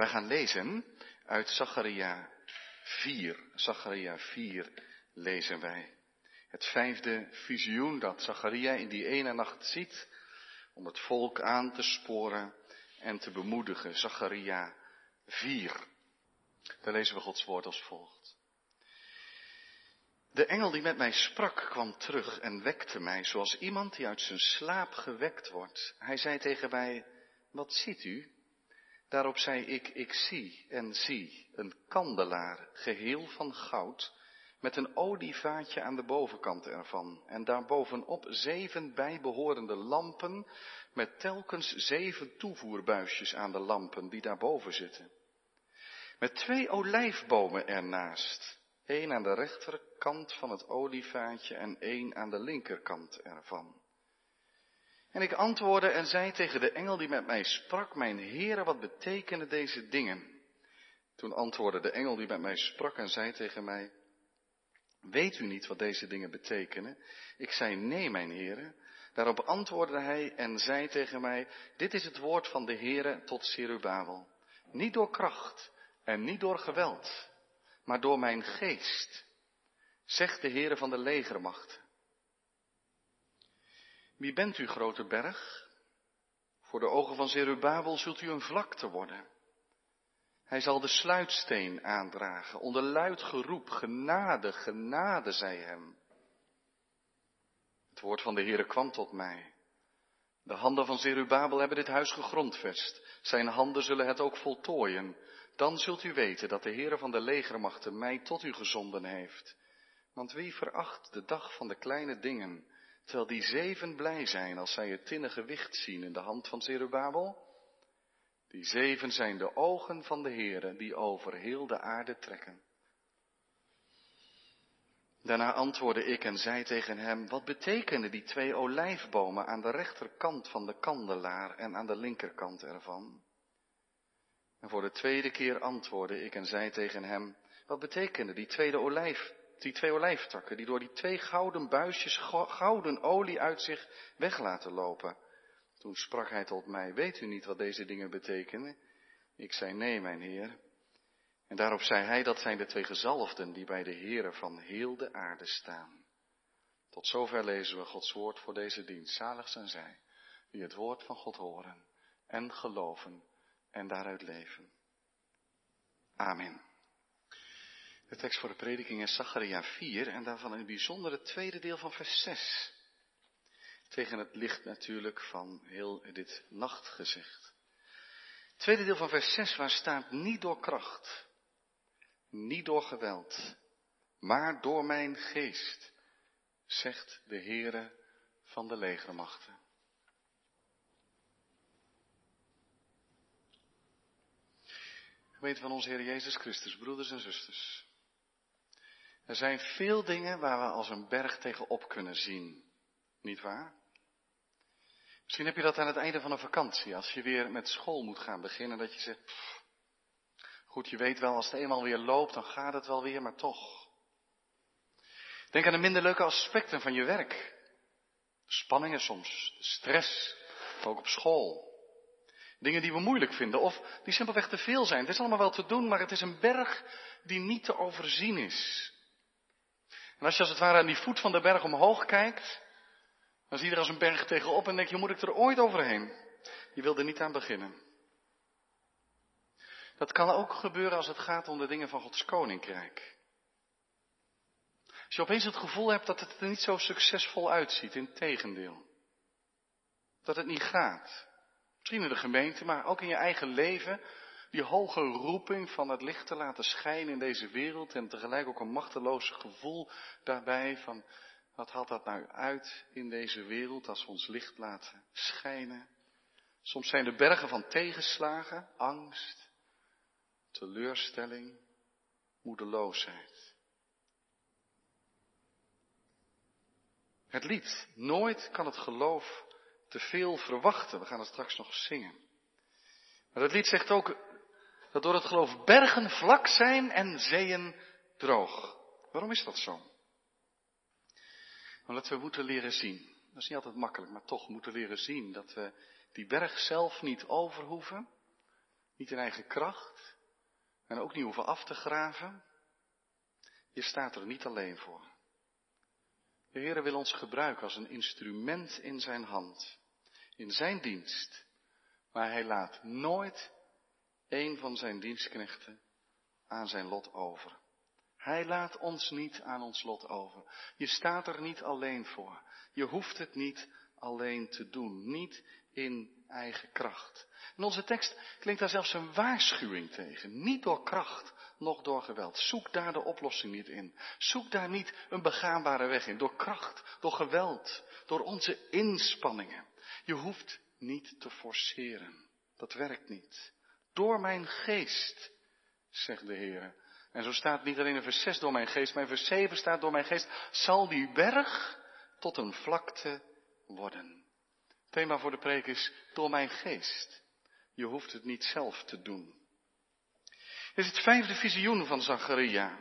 Wij gaan lezen uit Zacharia 4. Zacharia 4 lezen wij. Het vijfde visioen dat Zacharia in die ene nacht ziet om het volk aan te sporen en te bemoedigen. Zacharia 4. Daar lezen we Gods woord als volgt. De engel die met mij sprak kwam terug en wekte mij zoals iemand die uit zijn slaap gewekt wordt. Hij zei tegen mij, wat ziet u? Daarop zei ik, ik zie en zie een kandelaar, geheel van goud, met een olievaatje aan de bovenkant ervan. En daarbovenop zeven bijbehorende lampen, met telkens zeven toevoerbuisjes aan de lampen die daarboven zitten. Met twee olijfbomen ernaast, één aan de rechterkant van het olievaatje en één aan de linkerkant ervan. En ik antwoordde en zei tegen de engel die met mij sprak, mijn heren, wat betekenen deze dingen? Toen antwoordde de engel die met mij sprak en zei tegen mij, weet u niet wat deze dingen betekenen? Ik zei, nee, mijn heren. Daarop antwoordde hij en zei tegen mij, dit is het woord van de heren tot Serubabel. Niet door kracht en niet door geweld, maar door mijn geest, zegt de heren van de legermacht. Wie bent u, grote berg? Voor de ogen van Zerubabel zult u een vlakte worden. Hij zal de sluitsteen aandragen, onder luid geroep, genade, genade, zei hem. Het woord van de Heere kwam tot mij. De handen van Zerubabel hebben dit huis gegrondvest. Zijn handen zullen het ook voltooien. Dan zult u weten dat de Heere van de legermachten mij tot u gezonden heeft. Want wie veracht de dag van de kleine dingen, Terwijl die zeven blij zijn als zij het tinnen gewicht zien in de hand van Zerubabel. Die zeven zijn de ogen van de Heere die over heel de aarde trekken. Daarna antwoordde ik en zei tegen hem, wat betekenen die twee olijfbomen aan de rechterkant van de kandelaar en aan de linkerkant ervan? En voor de tweede keer antwoordde ik en zei tegen hem, wat betekenen die tweede olijf, die twee olijftakken, die door die twee gouden buisjes gouden olie uit zich weg laten lopen. Toen sprak hij tot mij, weet u niet wat deze dingen betekenen? Ik zei, nee, mijn heer. En daarop zei hij, dat zijn de twee gezalfden die bij de heren van heel de aarde staan. Tot zover lezen we Gods woord voor deze dienst. Zalig zijn zij, die het woord van God horen en geloven en daaruit leven. Amen. De tekst voor de prediking is Zacharia 4 en daarvan in het bijzonder het tweede deel van vers 6. Tegen het licht natuurlijk van heel dit nachtgezicht. Tweede deel van vers 6 waar staat niet door kracht, niet door geweld, maar door mijn geest, zegt de Heere van de legermachten. Gemeente van onze Heer Jezus Christus, broeders en zusters. Er zijn veel dingen waar we als een berg tegenop kunnen zien. Niet waar? Misschien heb je dat aan het einde van een vakantie, als je weer met school moet gaan beginnen, dat je zegt, goed, je weet wel, als het eenmaal weer loopt, dan gaat het wel weer, maar toch. Denk aan de minder leuke aspecten van je werk. De spanningen soms, de stress, ook op school. Dingen die we moeilijk vinden of die simpelweg te veel zijn. Het is allemaal wel te doen, maar het is een berg die niet te overzien is. En als je als het ware aan die voet van de berg omhoog kijkt, dan zie je er als een berg tegenop en denk je, moet ik er ooit overheen? Je wil er niet aan beginnen. Dat kan ook gebeuren als het gaat om de dingen van Gods koninkrijk. Als je opeens het gevoel hebt dat het er niet zo succesvol uitziet, in tegendeel. Dat het niet gaat. Misschien in de gemeente, maar ook in je eigen leven die hoge roeping van het licht te laten schijnen in deze wereld en tegelijk ook een machteloos gevoel daarbij van wat haalt dat nou uit in deze wereld als we ons licht laten schijnen? Soms zijn de bergen van tegenslagen, angst, teleurstelling, moedeloosheid. Het lied, nooit kan het geloof te veel verwachten. We gaan het straks nog zingen. Maar het lied zegt ook, dat door het geloof bergen vlak zijn en zeeën droog. Waarom is dat zo? Omdat we moeten leren zien. Dat is niet altijd makkelijk, maar toch moeten leren zien dat we die berg zelf niet over hoeven. Niet in eigen kracht. En ook niet hoeven af te graven. Je staat er niet alleen voor. De Heer wil ons gebruiken als een instrument in zijn hand. In zijn dienst. Maar hij laat nooit een van zijn dienstknechten aan zijn lot over. Hij laat ons niet aan ons lot over. Je staat er niet alleen voor. Je hoeft het niet alleen te doen. Niet in eigen kracht. In onze tekst klinkt daar zelfs een waarschuwing tegen. Niet door kracht, noch door geweld. Zoek daar de oplossing niet in. Zoek daar niet een begaanbare weg in. Door kracht, door geweld, door onze inspanningen. Je hoeft niet te forceren. Dat werkt niet. Door mijn geest, zegt de Heer. En zo staat niet alleen in vers 6 door mijn geest, maar in vers 7 staat door mijn geest, zal die berg tot een vlakte worden. Thema voor de preek is door mijn geest. Je hoeft het niet zelf te doen. Dit is het vijfde visioen van Zacharia.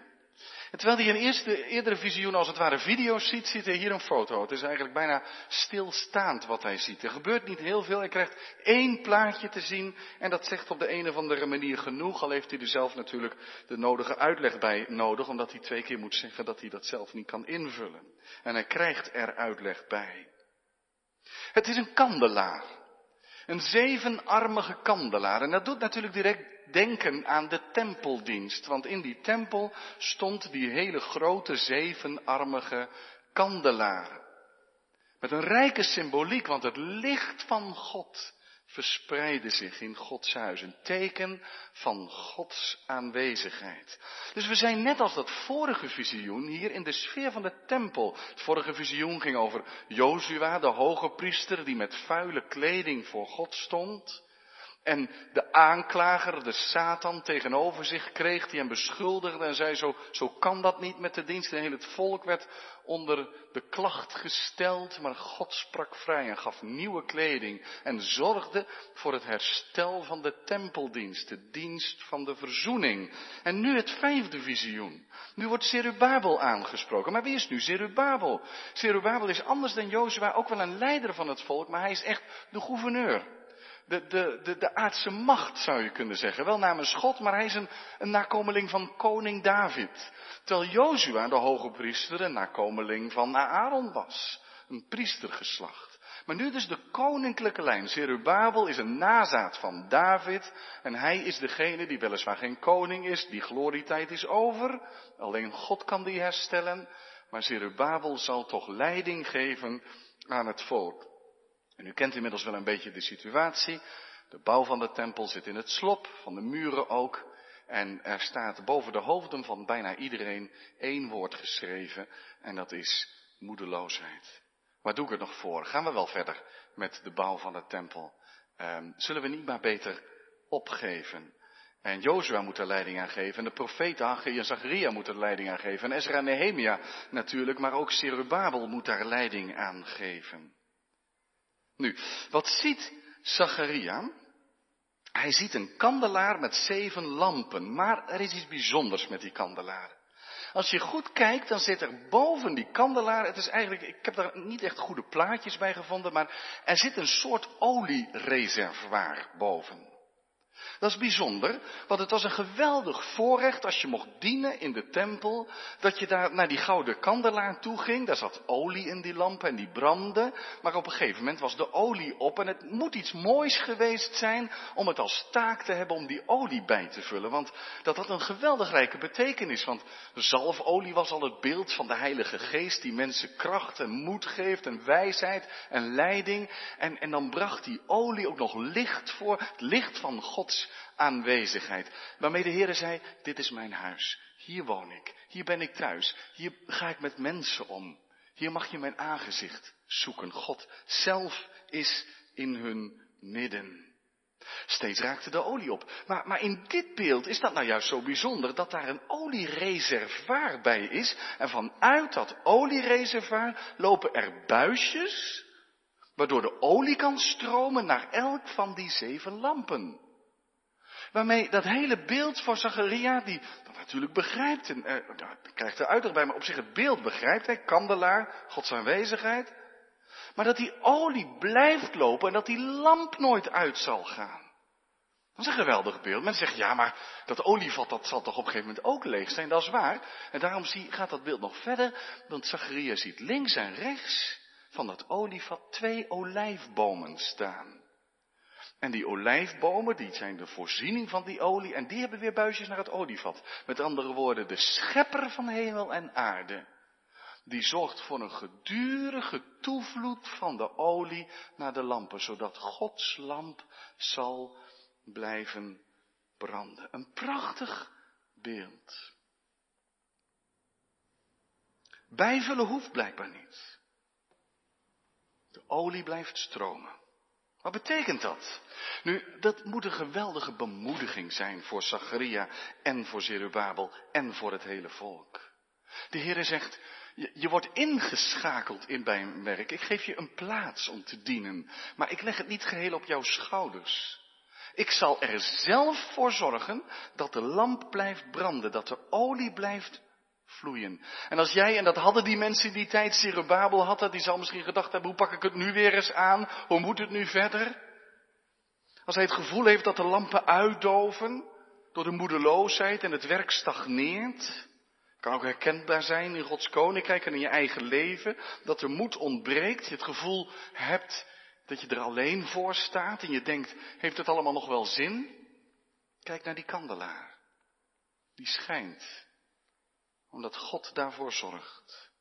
Terwijl hij in eerste, eerdere visioen als het ware video's ziet, ziet hij hier een foto. Het is eigenlijk bijna stilstaand wat hij ziet. Er gebeurt niet heel veel. Hij krijgt één plaatje te zien en dat zegt op de een of andere manier genoeg. Al heeft hij er zelf natuurlijk de nodige uitleg bij nodig, omdat hij twee keer moet zeggen dat hij dat zelf niet kan invullen. En hij krijgt er uitleg bij. Het is een kandelaar. Een zevenarmige kandelaar. En dat doet natuurlijk direct denken aan de tempeldienst. Want in die tempel stond die hele grote zevenarmige kandelaar. Met een rijke symboliek, want het licht van God verspreidde zich in Gods huis. Een teken van Gods aanwezigheid. Dus we zijn net als dat vorige visioen hier in de sfeer van de tempel. Het vorige visioen ging over Jozua, de hoge priester, die met vuile kleding voor God stond. En de aanklager, de Satan, tegenover zich kreeg, die hem beschuldigde en zei, zo, zo kan dat niet met de dienst. En heel het volk werd onder de klacht gesteld, maar God sprak vrij en gaf nieuwe kleding en zorgde voor het herstel van de tempeldienst, de dienst van de verzoening. En nu het vijfde visioen. Nu wordt Zerubabel aangesproken. Maar wie is nu Zerubabel? Zerubabel is anders dan Jozua ook wel een leider van het volk, maar hij is echt de gouverneur de, de, de, de aardse macht, zou je kunnen zeggen. Wel namens God, maar hij is een, een nakomeling van koning David. Terwijl Jozua, de hoge priester, een nakomeling van Aaron was. Een priestergeslacht. Maar nu dus de koninklijke lijn. Zerubabel is een nazaat van David. En hij is degene die weliswaar geen koning is. Die glorietijd is over. Alleen God kan die herstellen. Maar Zerubabel zal toch leiding geven aan het volk. En u kent inmiddels wel een beetje de situatie. De bouw van de tempel zit in het slop, van de muren ook. En er staat boven de hoofden van bijna iedereen één woord geschreven. En dat is moedeloosheid. Waar doe ik het nog voor? Gaan we wel verder met de bouw van de tempel? Um, zullen we niet maar beter opgeven? En Jozua moet er leiding aan geven. En de profeten Haggai en Zacharia moeten er leiding aan geven. En Ezra en Nehemia natuurlijk. Maar ook Zerubabel moet daar leiding aan geven. Nu, wat ziet Zacharia? Hij ziet een kandelaar met zeven lampen, maar er is iets bijzonders met die kandelaar. Als je goed kijkt, dan zit er boven die kandelaar, het is eigenlijk, ik heb daar niet echt goede plaatjes bij gevonden, maar er zit een soort oliereservoir boven. Dat is bijzonder, want het was een geweldig voorrecht als je mocht dienen in de tempel, dat je daar naar die gouden kandelaar toe ging. Daar zat olie in die lampen en die brandde, maar op een gegeven moment was de olie op en het moet iets moois geweest zijn om het als taak te hebben om die olie bij te vullen. Want dat had een geweldig rijke betekenis, want zalfolie was al het beeld van de Heilige Geest die mensen kracht en moed geeft en wijsheid en leiding. En, en dan bracht die olie ook nog licht voor, het licht van Gods aanwezigheid. Waarmee de Heer zei, dit is mijn huis. Hier woon ik. Hier ben ik thuis. Hier ga ik met mensen om. Hier mag je mijn aangezicht zoeken. God zelf is in hun midden. Steeds raakte de olie op. Maar, maar in dit beeld is dat nou juist zo bijzonder dat daar een oliereservoir bij is. En vanuit dat oliereservoir lopen er buisjes, waardoor de olie kan stromen naar elk van die zeven lampen. Waarmee dat hele beeld voor Zacharia, die dat natuurlijk begrijpt, en eh, krijgt er uitleg bij, maar op zich het beeld begrijpt hij, kandelaar, Gods aanwezigheid. Maar dat die olie blijft lopen en dat die lamp nooit uit zal gaan. Dat is een geweldig beeld. Men zegt, ja, maar dat olievat dat zal toch op een gegeven moment ook leeg zijn. Dat is waar. En daarom zie, gaat dat beeld nog verder. Want Zacharia ziet links en rechts van dat olievat twee olijfbomen staan. En die olijfbomen, die zijn de voorziening van die olie. En die hebben weer buisjes naar het olievat. Met andere woorden, de schepper van hemel en aarde. Die zorgt voor een gedurige toevloed van de olie naar de lampen. Zodat Gods lamp zal blijven branden. Een prachtig beeld. Bijvullen hoeft blijkbaar niet. De olie blijft stromen. Wat betekent dat? Nu, dat moet een geweldige bemoediging zijn voor Zacharia en voor Zerubabel en voor het hele volk. De Heere zegt, je, je, wordt ingeschakeld in mijn werk. Ik geef je een plaats om te dienen, maar ik leg het niet geheel op jouw schouders. Ik zal er zelf voor zorgen dat de lamp blijft branden, dat de olie blijft vloeien. En als jij, en dat hadden die mensen die tijd, Zerubabel had dat, die zal misschien gedacht hebben, hoe pak ik het nu weer eens aan? Hoe moet het nu verder? Als hij het gevoel heeft dat de lampen uitdoven door de moedeloosheid en het werk stagneert, kan ook herkenbaar zijn in Gods koninkrijk en in je eigen leven, dat er moed ontbreekt, je het gevoel hebt dat je er alleen voor staat en je denkt, heeft het allemaal nog wel zin? Kijk naar die kandelaar. Die schijnt omdat God daarvoor zorgt.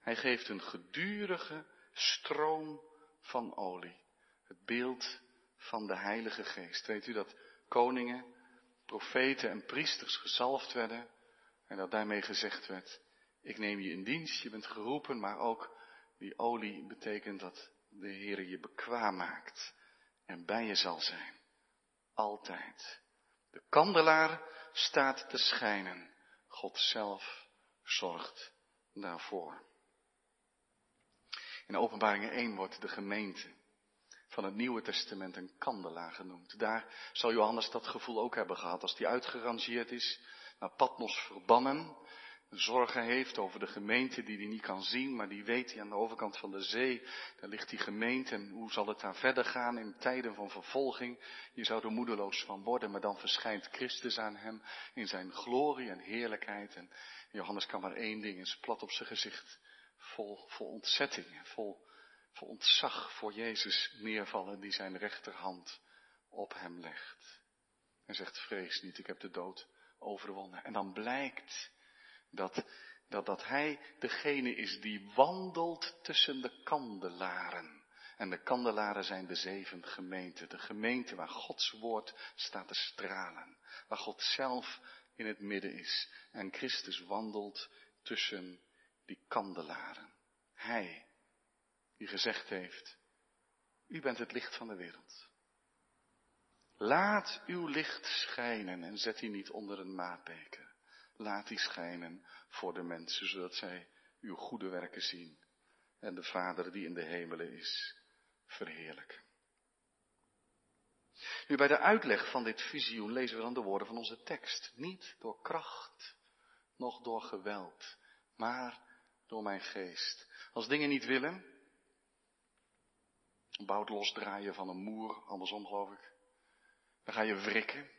Hij geeft een gedurige stroom van olie. Het beeld van de Heilige Geest. Weet u dat koningen, profeten en priesters gezalfd werden en dat daarmee gezegd werd, ik neem je in dienst, je bent geroepen, maar ook die olie betekent dat de Heer je bekwaam maakt en bij je zal zijn. Altijd. De kandelaar staat te schijnen. God zelf zorgt daarvoor. In Openbaringen 1 wordt de gemeente van het Nieuwe Testament een kandelaar genoemd. Daar zal Johannes dat gevoel ook hebben gehad als hij uitgerangeerd is, naar Patmos verbannen, zorgen heeft over de gemeente die hij niet kan zien, maar die weet hij aan de overkant van de zee, daar ligt die gemeente en hoe zal het daar verder gaan in tijden van vervolging. Je zou er moedeloos van worden, maar dan verschijnt Christus aan hem in zijn glorie en heerlijkheid. En Johannes kan maar één ding, is plat op zijn gezicht, vol, vol ontzetting, vol, vol ontzag voor Jezus neervallen die zijn rechterhand op hem legt. En zegt, vrees niet, ik heb de dood overwonnen. En dan blijkt dat, dat, dat hij degene is die wandelt tussen de kandelaren. En de kandelaren zijn de zeven gemeenten. De gemeente waar Gods woord staat te stralen. Waar God zelf in het midden is. En Christus wandelt tussen die kandelaren. Hij die gezegd heeft, u bent het licht van de wereld. Laat uw licht schijnen en zet die niet onder een maatbeker. Laat die schijnen voor de mensen, zodat zij uw goede werken zien en de Vader die in de hemelen is, verheerlijken. Nu bij de uitleg van dit visioen lezen we dan de woorden van onze tekst. Niet door kracht, noch door geweld, maar door mijn geest. Als dingen niet willen, bout losdraaien van een moer, andersom geloof ik. Dan ga je wrikken.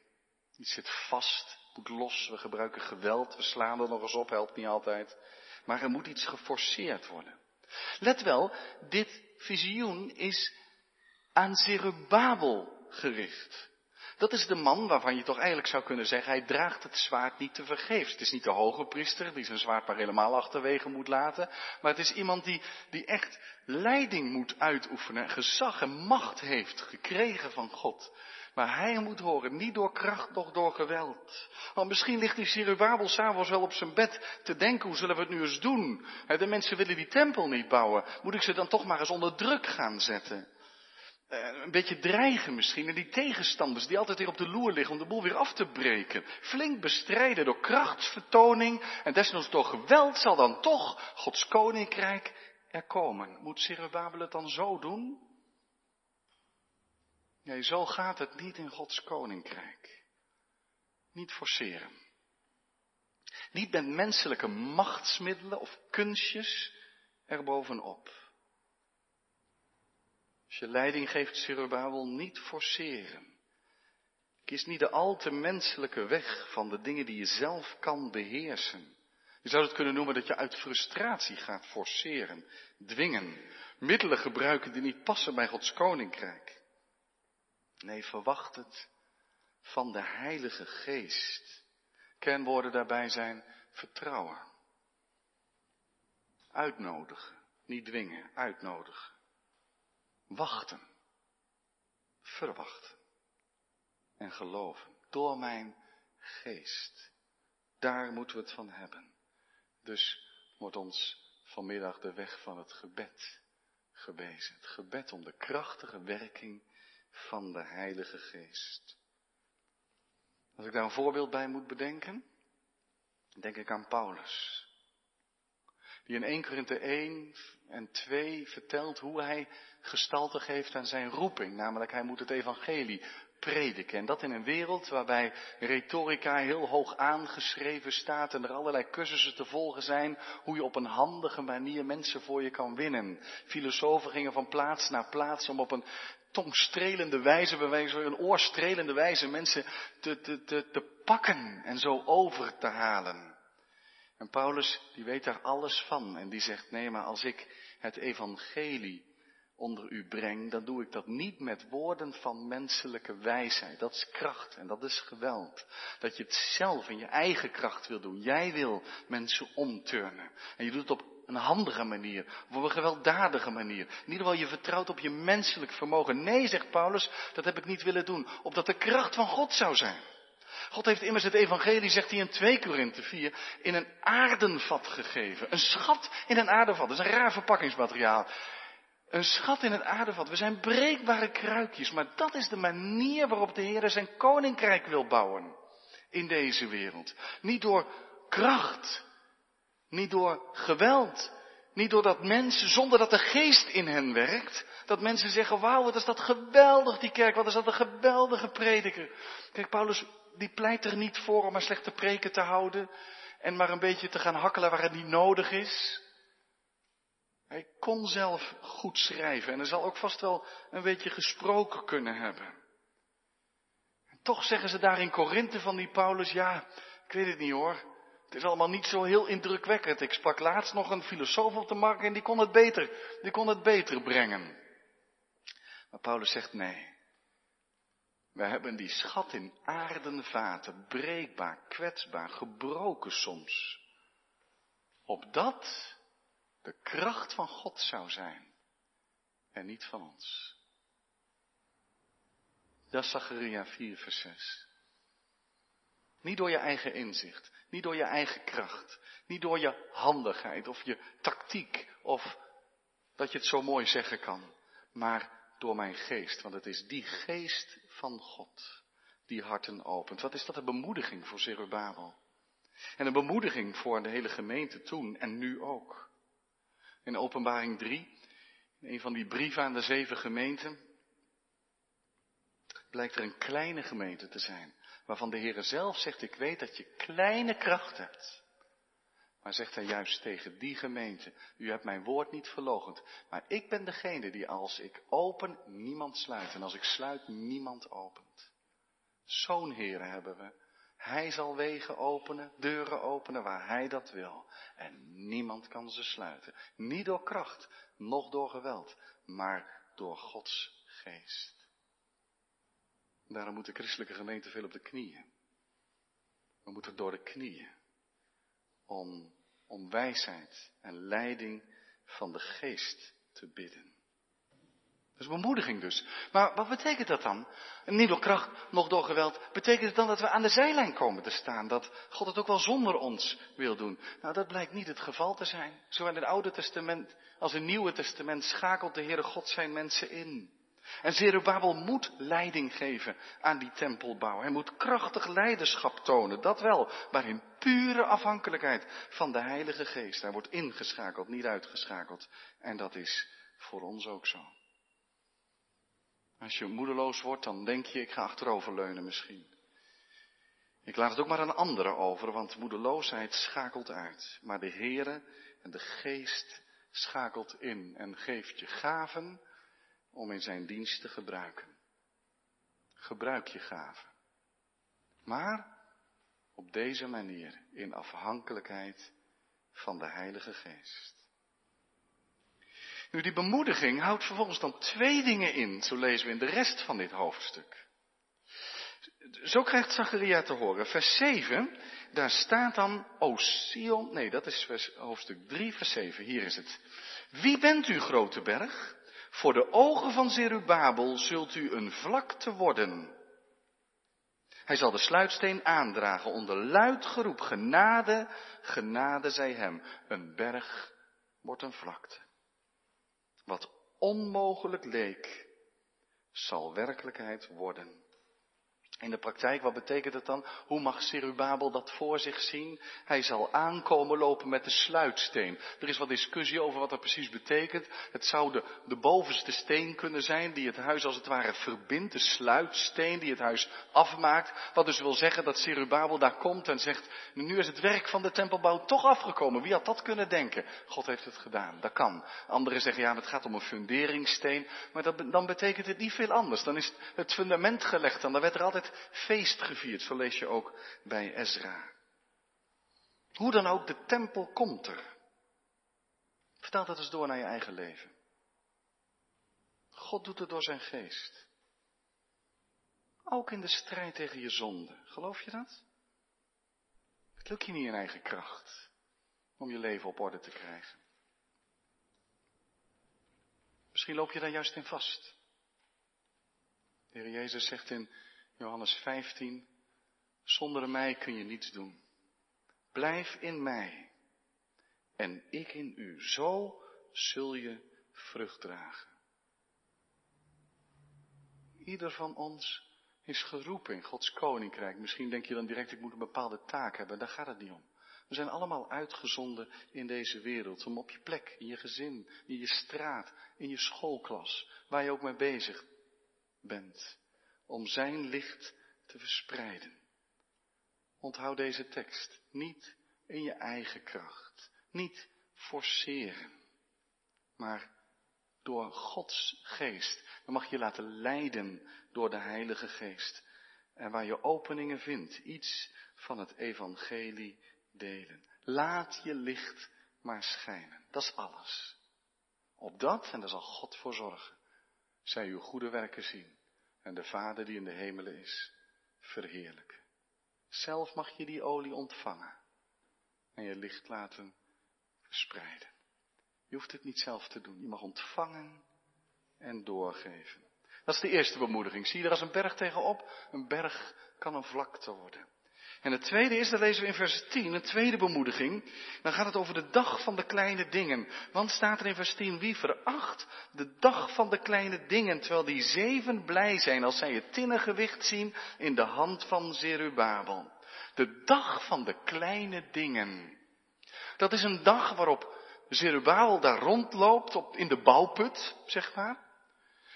Iets zit vast moet los, we gebruiken geweld, we slaan er nog eens op, helpt niet altijd. Maar er moet iets geforceerd worden. Let wel, dit visioen is aan Zerubabel gericht. Dat is de man waarvan je toch eigenlijk zou kunnen zeggen, hij draagt het zwaard niet te vergeefs. Het is niet de hoge priester die zijn zwaard maar helemaal achterwege moet laten, maar het is iemand die, die echt leiding moet uitoefenen, gezag en macht heeft gekregen van God. Maar hij moet horen, niet door kracht, noch door geweld. Want misschien ligt die Zerubabel s'avonds wel op zijn bed te denken, hoe zullen we het nu eens doen? De mensen willen die tempel niet bouwen. Moet ik ze dan toch maar eens onder druk gaan zetten? Eh, een beetje dreigen misschien. En die tegenstanders die altijd weer op de loer liggen om de boel weer af te breken. Flink bestrijden door krachtsvertoning en desnoods door geweld zal dan toch Gods koninkrijk er komen. Moet Zerubabel het dan zo doen? Nee, zo gaat het niet in Gods koninkrijk. Niet forceren. Niet met menselijke machtsmiddelen of kunstjes erbovenop. Als je leiding geeft, Zerubabel, niet forceren. Kies niet de al te menselijke weg van de dingen die je zelf kan beheersen. Je zou het kunnen noemen dat je uit frustratie gaat forceren, dwingen, middelen gebruiken die niet passen bij Gods koninkrijk. Nee, verwacht het van de Heilige Geest. Kernwoorden daarbij zijn vertrouwen, uitnodigen, niet dwingen, uitnodigen, wachten, verwachten en geloven door mijn geest. Daar moeten we het van hebben. Dus wordt ons vanmiddag de weg van het gebed gewezen. Het gebed om de krachtige werking van de Heilige Geest. Als ik daar een voorbeeld bij moet bedenken, denk ik aan Paulus. Die in 1 Korinthe 1 en 2 vertelt hoe hij gestalte geeft aan zijn roeping. Namelijk hij moet het evangelie prediken. En dat in een wereld waarbij retorica heel hoog aangeschreven staat en er allerlei cursussen te volgen zijn, hoe je op een handige manier mensen voor je kan winnen. Filosofen gingen van plaats naar plaats om op een tongstrelende wijze, een oorstrelende wijze mensen te, te, te, te pakken en zo over te halen. En Paulus, die weet daar alles van en die zegt, nee, maar als ik het evangelie onder u breng, dan doe ik dat niet met woorden van menselijke wijsheid. Dat is kracht en dat is geweld. Dat je het zelf in je eigen kracht wil doen. Jij wil mensen omturnen. En je doet het op een handige manier, op een gewelddadige manier. In ieder geval, je vertrouwt op je menselijk vermogen. Nee, zegt Paulus, dat heb ik niet willen doen, opdat de kracht van God zou zijn. God heeft immers het evangelie, zegt hij in 2 Korinthe 4, in een aardenvat gegeven. Een schat in een aardenvat. Dat is een raar verpakkingsmateriaal. Een schat in het aardevat. We zijn breekbare kruikjes, maar dat is de manier waarop de Heer zijn koninkrijk wil bouwen in deze wereld. Niet door kracht, niet door geweld, niet doordat mensen, zonder dat de geest in hen werkt, dat mensen zeggen, wauw, wat is dat geweldig die kerk, wat is dat een geweldige prediker. Kijk, Paulus, die pleit er niet voor om maar slechte preken te houden en maar een beetje te gaan hakkelen waar het niet nodig is. Hij kon zelf goed schrijven en hij zal ook vast wel een beetje gesproken kunnen hebben. En toch zeggen ze daar in Korinthe van die Paulus, ja, ik weet het niet hoor. Het is allemaal niet zo heel indrukwekkend. Ik sprak laatst nog een filosoof op de markt en die kon het beter, die kon het beter brengen. Maar Paulus zegt nee. We hebben die schat in aardenvaten, breekbaar, kwetsbaar, gebroken soms. Opdat de kracht van God zou zijn en niet van ons. Dat is Zacharia 4, vers 6. Niet door je eigen inzicht, niet door je eigen kracht, niet door je handigheid of je tactiek of dat je het zo mooi zeggen kan, maar door mijn geest, want het is die geest van God die harten opent. Wat is dat een bemoediging voor Zerubabel? En een bemoediging voor de hele gemeente toen en nu ook. In openbaring 3, in een van die brieven aan de zeven gemeenten, blijkt er een kleine gemeente te zijn, waarvan de Heer zelf zegt, ik weet dat je kleine kracht hebt. Maar zegt hij juist tegen die gemeente, u hebt mijn woord niet verlogend, maar ik ben degene die als ik open, niemand sluit, en als ik sluit, niemand opent. Zo'n Heer hebben we. Hij zal wegen openen, deuren openen waar Hij dat wil. En niemand kan ze sluiten. Niet door kracht, noch door geweld, maar door Gods geest. Daarom moet de christelijke gemeente veel op de knieën. We moeten door de knieën. Om, om wijsheid en leiding van de geest te bidden. Dat is bemoediging dus. Maar wat betekent dat dan? Niet door kracht, nog door geweld. Betekent het dan dat we aan de zijlijn komen te staan? Dat God het ook wel zonder ons wil doen? Nou, dat blijkt niet het geval te zijn. Zowel in het Oude Testament als in het Nieuwe Testament schakelt de Heere God zijn mensen in. En Zerubabel moet leiding geven aan die tempelbouw. Hij moet krachtig leiderschap tonen, dat wel, maar in pure afhankelijkheid van de Heilige Geest. Hij wordt ingeschakeld, niet uitgeschakeld. En dat is voor ons ook zo. Als je moedeloos wordt, dan denk je, ik ga achteroverleunen misschien. Ik laat het ook maar aan anderen over, want moedeloosheid schakelt uit. Maar de Heere en de Geest schakelt in en geeft je gaven om in zijn dienst te gebruiken. Gebruik je gaven. Maar op deze manier, in afhankelijkheid van de Heilige Geest. Nu, die bemoediging houdt vervolgens dan twee dingen in, zo lezen we in de rest van dit hoofdstuk. Zo krijgt Zacharia te horen, vers 7, daar staat dan, O Sion, nee, dat is hoofdstuk 3, vers 7, hier is het. Wie bent u, grote berg? Voor de ogen van Zerubabel zult u een vlakte worden. Hij zal de sluitsteen aandragen onder luid geroep, genade, genade zij hem. Een berg wordt een vlakte. Wat onmogelijk leek, zal werkelijkheid worden. In de praktijk, wat betekent het dan? Hoe mag Serubabel dat voor zich zien? Hij zal aankomen lopen met de sluitsteen. Er is wat discussie over wat dat precies betekent. Het zou de, bovenste steen kunnen zijn die het huis als het ware verbindt. De sluitsteen die het huis afmaakt. Wat dus wil zeggen dat Serubabel daar komt en zegt, nu is het werk van de tempelbouw toch afgekomen. Wie had dat kunnen denken? God heeft het gedaan. Dat kan. Anderen zeggen, ja, het gaat om een funderingssteen. Maar dat, dan betekent het niet veel anders. Dan is het fundament gelegd en dan werd er altijd feest gevierd. Zo lees je ook bij Ezra. Hoe dan ook, de tempel komt er. Vertel dat eens door naar je eigen leven. God doet het door zijn geest. Ook in de strijd tegen je zonde. Geloof je dat? Het lukt je niet in eigen kracht om je leven op orde te krijgen. Misschien loop je daar juist in vast. De Heer Jezus zegt in Johannes 15, zonder mij kun je niets doen. Blijf in mij en ik in u. Zo zul je vrucht dragen. Ieder van ons is geroepen in Gods koninkrijk. Misschien denk je dan direct, ik moet een bepaalde taak hebben. Daar gaat het niet om. We zijn allemaal uitgezonden in deze wereld. Om op je plek, in je gezin, in je straat, in je schoolklas, waar je ook mee bezig bent om zijn licht te verspreiden. Onthoud deze tekst. Niet in je eigen kracht. Niet forceren. Maar door Gods geest. Dan mag je laten leiden door de Heilige Geest. En waar je openingen vindt, iets van het evangelie delen. Laat je licht maar schijnen. Dat is alles. Op dat, en daar zal God voor zorgen, zij uw goede werken zien en de Vader die in de hemelen is, verheerlijken. Zelf mag je die olie ontvangen en je licht laten verspreiden. Je hoeft het niet zelf te doen. Je mag ontvangen en doorgeven. Dat is de eerste bemoediging. Zie je er als een berg tegenop? Een berg kan een vlakte worden. En het tweede is, dat lezen we in vers 10, een tweede bemoediging. Dan gaat het over de dag van de kleine dingen. Want staat er in vers 10, wie veracht de dag van de kleine dingen, terwijl die zeven blij zijn als zij het tinnengewicht zien in de hand van Zerubabel. De dag van de kleine dingen. Dat is een dag waarop Zerubabel daar rondloopt op, in de bouwput, zeg maar.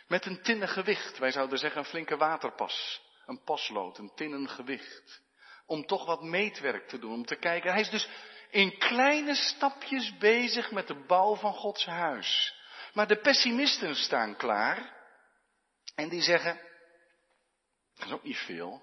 Met een tinnen gewicht. Wij zouden zeggen een flinke waterpas. Een paslood, een tinnen gewicht om toch wat meetwerk te doen, om te kijken. Hij is dus in kleine stapjes bezig met de bouw van Gods huis. Maar de pessimisten staan klaar en die zeggen, dat is ook niet veel.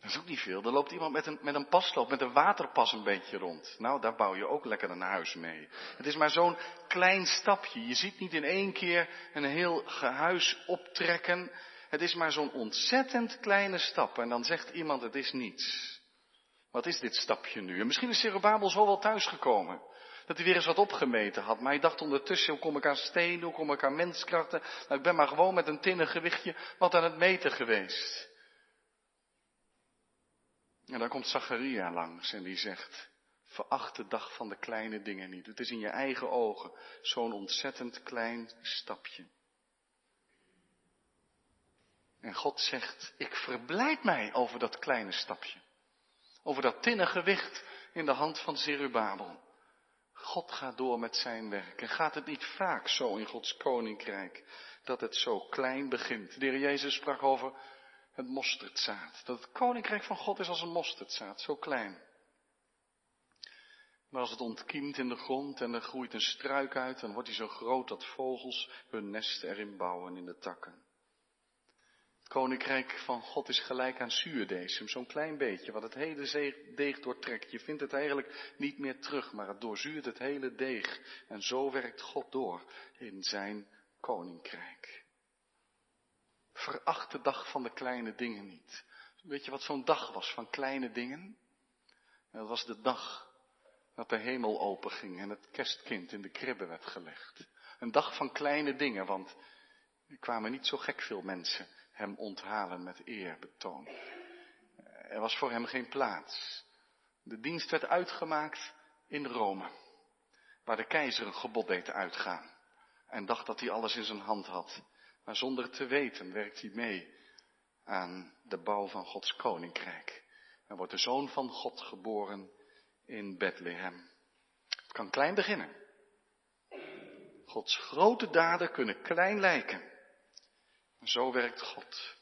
Dat is ook niet veel. Er loopt iemand met een, met een pasloop, met een waterpas een beetje rond. Nou, daar bouw je ook lekker een huis mee. Het is maar zo'n klein stapje. Je ziet niet in één keer een heel huis optrekken. Het is maar zo'n ontzettend kleine stap. En dan zegt iemand, het is niets. Wat is dit stapje nu? En misschien is Zerubabel zo wel thuisgekomen. Dat hij weer eens wat opgemeten had. Maar hij dacht ondertussen, hoe kom ik aan stenen, hoe kom ik aan menskrachten? Nou, ik ben maar gewoon met een tinnen gewichtje wat aan het meten geweest. En dan komt Zacharia langs en die zegt, veracht de dag van de kleine dingen niet. Het is in je eigen ogen zo'n ontzettend klein stapje. En God zegt, ik verblijd mij over dat kleine stapje. Over dat tinnen gewicht in de hand van Zerubabel. God gaat door met zijn werk. En gaat het niet vaak zo in Gods koninkrijk dat het zo klein begint? De heer Jezus sprak over het mosterdzaad. Dat het koninkrijk van God is als een mosterdzaad, zo klein. Maar als het ontkiemt in de grond en er groeit een struik uit, dan wordt hij zo groot dat vogels hun nest erin bouwen in de takken. Het koninkrijk van God is gelijk aan zuurdesem, zo'n klein beetje, wat het hele deeg doortrekt. Je vindt het eigenlijk niet meer terug, maar het doorzuurt het hele deeg. En zo werkt God door in zijn koninkrijk. Veracht de dag van de kleine dingen niet. Weet je wat zo'n dag was van kleine dingen? Dat was de dag dat de hemel openging en het kerstkind in de kribbe werd gelegd. Een dag van kleine dingen, want er kwamen niet zo gek veel mensen hem onthalen met eerbetoon. Er was voor hem geen plaats. De dienst werd uitgemaakt in Rome, waar de keizer een gebod deed uitgaan en dacht dat hij alles in zijn hand had. Maar zonder te weten werkt hij mee aan de bouw van Gods koninkrijk. En wordt de zoon van God geboren in Bethlehem. Het kan klein beginnen. Gods grote daden kunnen klein lijken. Zo werkt God.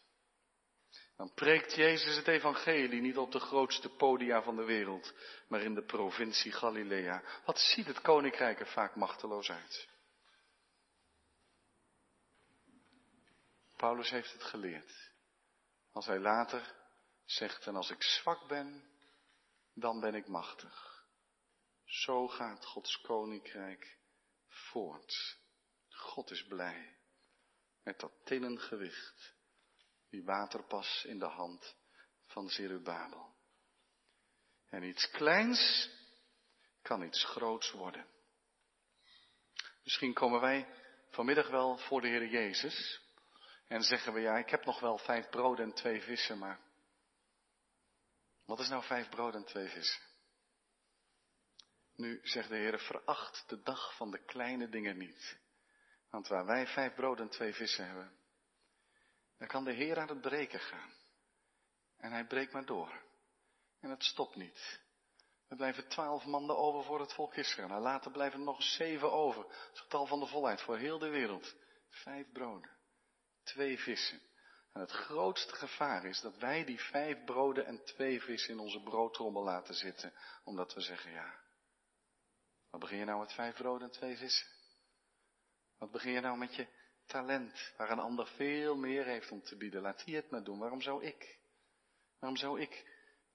Dan preekt Jezus het evangelie niet op de grootste podia van de wereld, maar in de provincie Galilea. Wat ziet het koninkrijk er vaak machteloos uit? Paulus heeft het geleerd. Als hij later zegt, en als ik zwak ben, dan ben ik machtig. Zo gaat Gods koninkrijk voort. God is blij met dat tinnen gewicht, die waterpas in de hand van Zerubabel. En iets kleins kan iets groots worden. Misschien komen wij vanmiddag wel voor de Heer Jezus en zeggen we, ja, ik heb nog wel vijf broden en twee vissen, maar wat is nou vijf broden en twee vissen? Nu zegt de Heer, veracht de dag van de kleine dingen niet. Want waar wij vijf broden en twee vissen hebben, dan kan de Heer aan het breken gaan. En hij breekt maar door. En het stopt niet. Er blijven twaalf mannen over voor het volk Israël. En later blijven er nog zeven over. Het getal van de volheid voor heel de wereld. Vijf broden, twee vissen. En het grootste gevaar is dat wij die vijf broden en twee vissen in onze broodtrommel laten zitten. Omdat we zeggen, ja, wat begin je nou met vijf broden en twee vissen? Wat begin je nou met je talent, waar een ander veel meer heeft om te bieden? Laat die het maar doen. Waarom zou ik? Waarom zou ik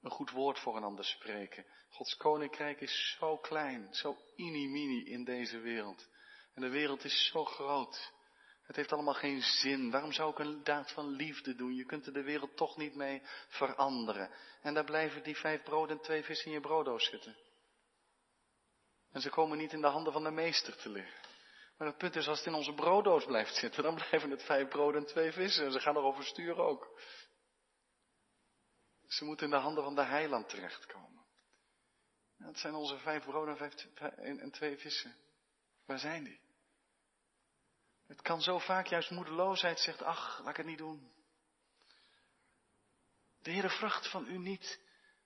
een goed woord voor een ander spreken? Gods koninkrijk is zo klein, zo mini in deze wereld. En de wereld is zo groot. Het heeft allemaal geen zin. Waarom zou ik een daad van liefde doen? Je kunt er de wereld toch niet mee veranderen. En daar blijven die vijf broden en twee vissen in je brooddoos zitten. En ze komen niet in de handen van de meester te liggen. Maar het punt is, als het in onze brooddoos blijft zitten, dan blijven het vijf broden en twee vissen. En ze gaan erover sturen ook. Ze moeten in de handen van de heiland terechtkomen. Dat zijn onze vijf broden en twee vissen. Waar zijn die? Het kan zo vaak juist moedeloosheid zegt, ach, laat ik het niet doen. De Heere vraagt van u niet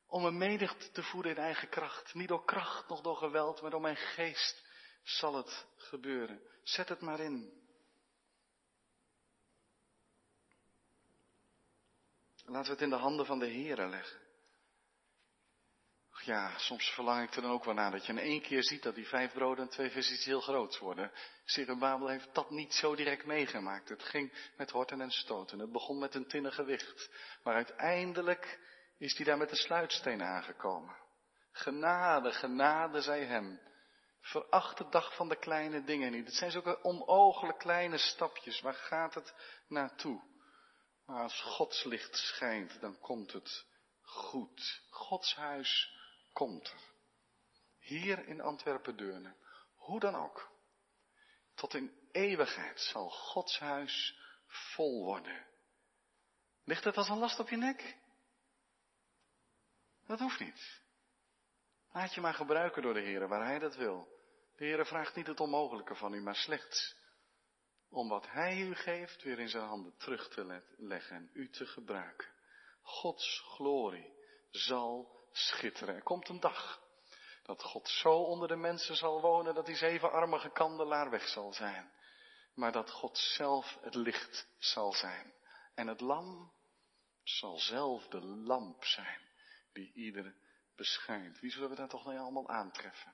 om een menigte te voeden in eigen kracht. Niet door kracht, nog door geweld, maar door mijn geest zal het gebeuren. Zet het maar in. Laten we het in de handen van de Heere leggen. Ja, soms verlang ik er dan ook wel naar dat je in één keer ziet dat die vijf broden en twee vis iets heel groots worden. Babel heeft dat niet zo direct meegemaakt. Het ging met horten en stoten. Het begon met een tinnen gewicht. Maar uiteindelijk is hij daar met de sluitsteen aangekomen. Genade, genade zij hem. Veracht de dag van de kleine dingen niet. Het zijn zulke onooglijk kleine stapjes. Waar gaat het naartoe? Maar als Gods licht schijnt, dan komt het goed. Gods huis komt er. Hier in Antwerpen-Deurne. Hoe dan ook. Tot in eeuwigheid zal Gods huis vol worden. Ligt het als een last op je nek? Dat hoeft niet. Laat je maar gebruiken door de Heer waar Hij dat wil. De Heer vraagt niet het onmogelijke van u, maar slechts om wat Hij u geeft weer in zijn handen terug te leggen en u te gebruiken. Gods glorie zal schitteren. Er komt een dag dat God zo onder de mensen zal wonen dat die zevenarmige kandelaar weg zal zijn. Maar dat God zelf het licht zal zijn. En het lam zal zelf de lamp zijn die ieder beschijnt. Wie zullen we daar toch nou allemaal aantreffen?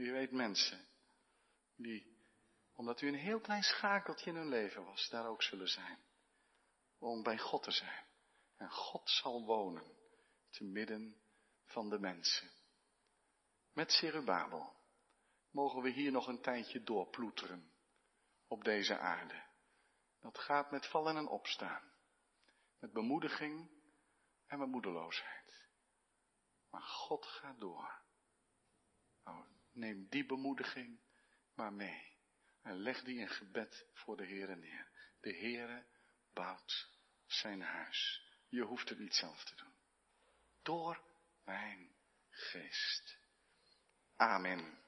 Wie weet mensen die, omdat u een heel klein schakeltje in hun leven was, daar ook zullen zijn. om bij God te zijn. En God zal wonen te midden van de mensen. Met Zerubabel mogen we hier nog een tijdje doorploeteren op deze aarde. Dat gaat met vallen en opstaan. Met bemoediging en met moedeloosheid. Maar God gaat door. Neem die bemoediging maar mee. En leg die in gebed voor de Heere neer. De Heere bouwt zijn huis. Je hoeft het niet zelf te doen. Door mijn geest. Amen.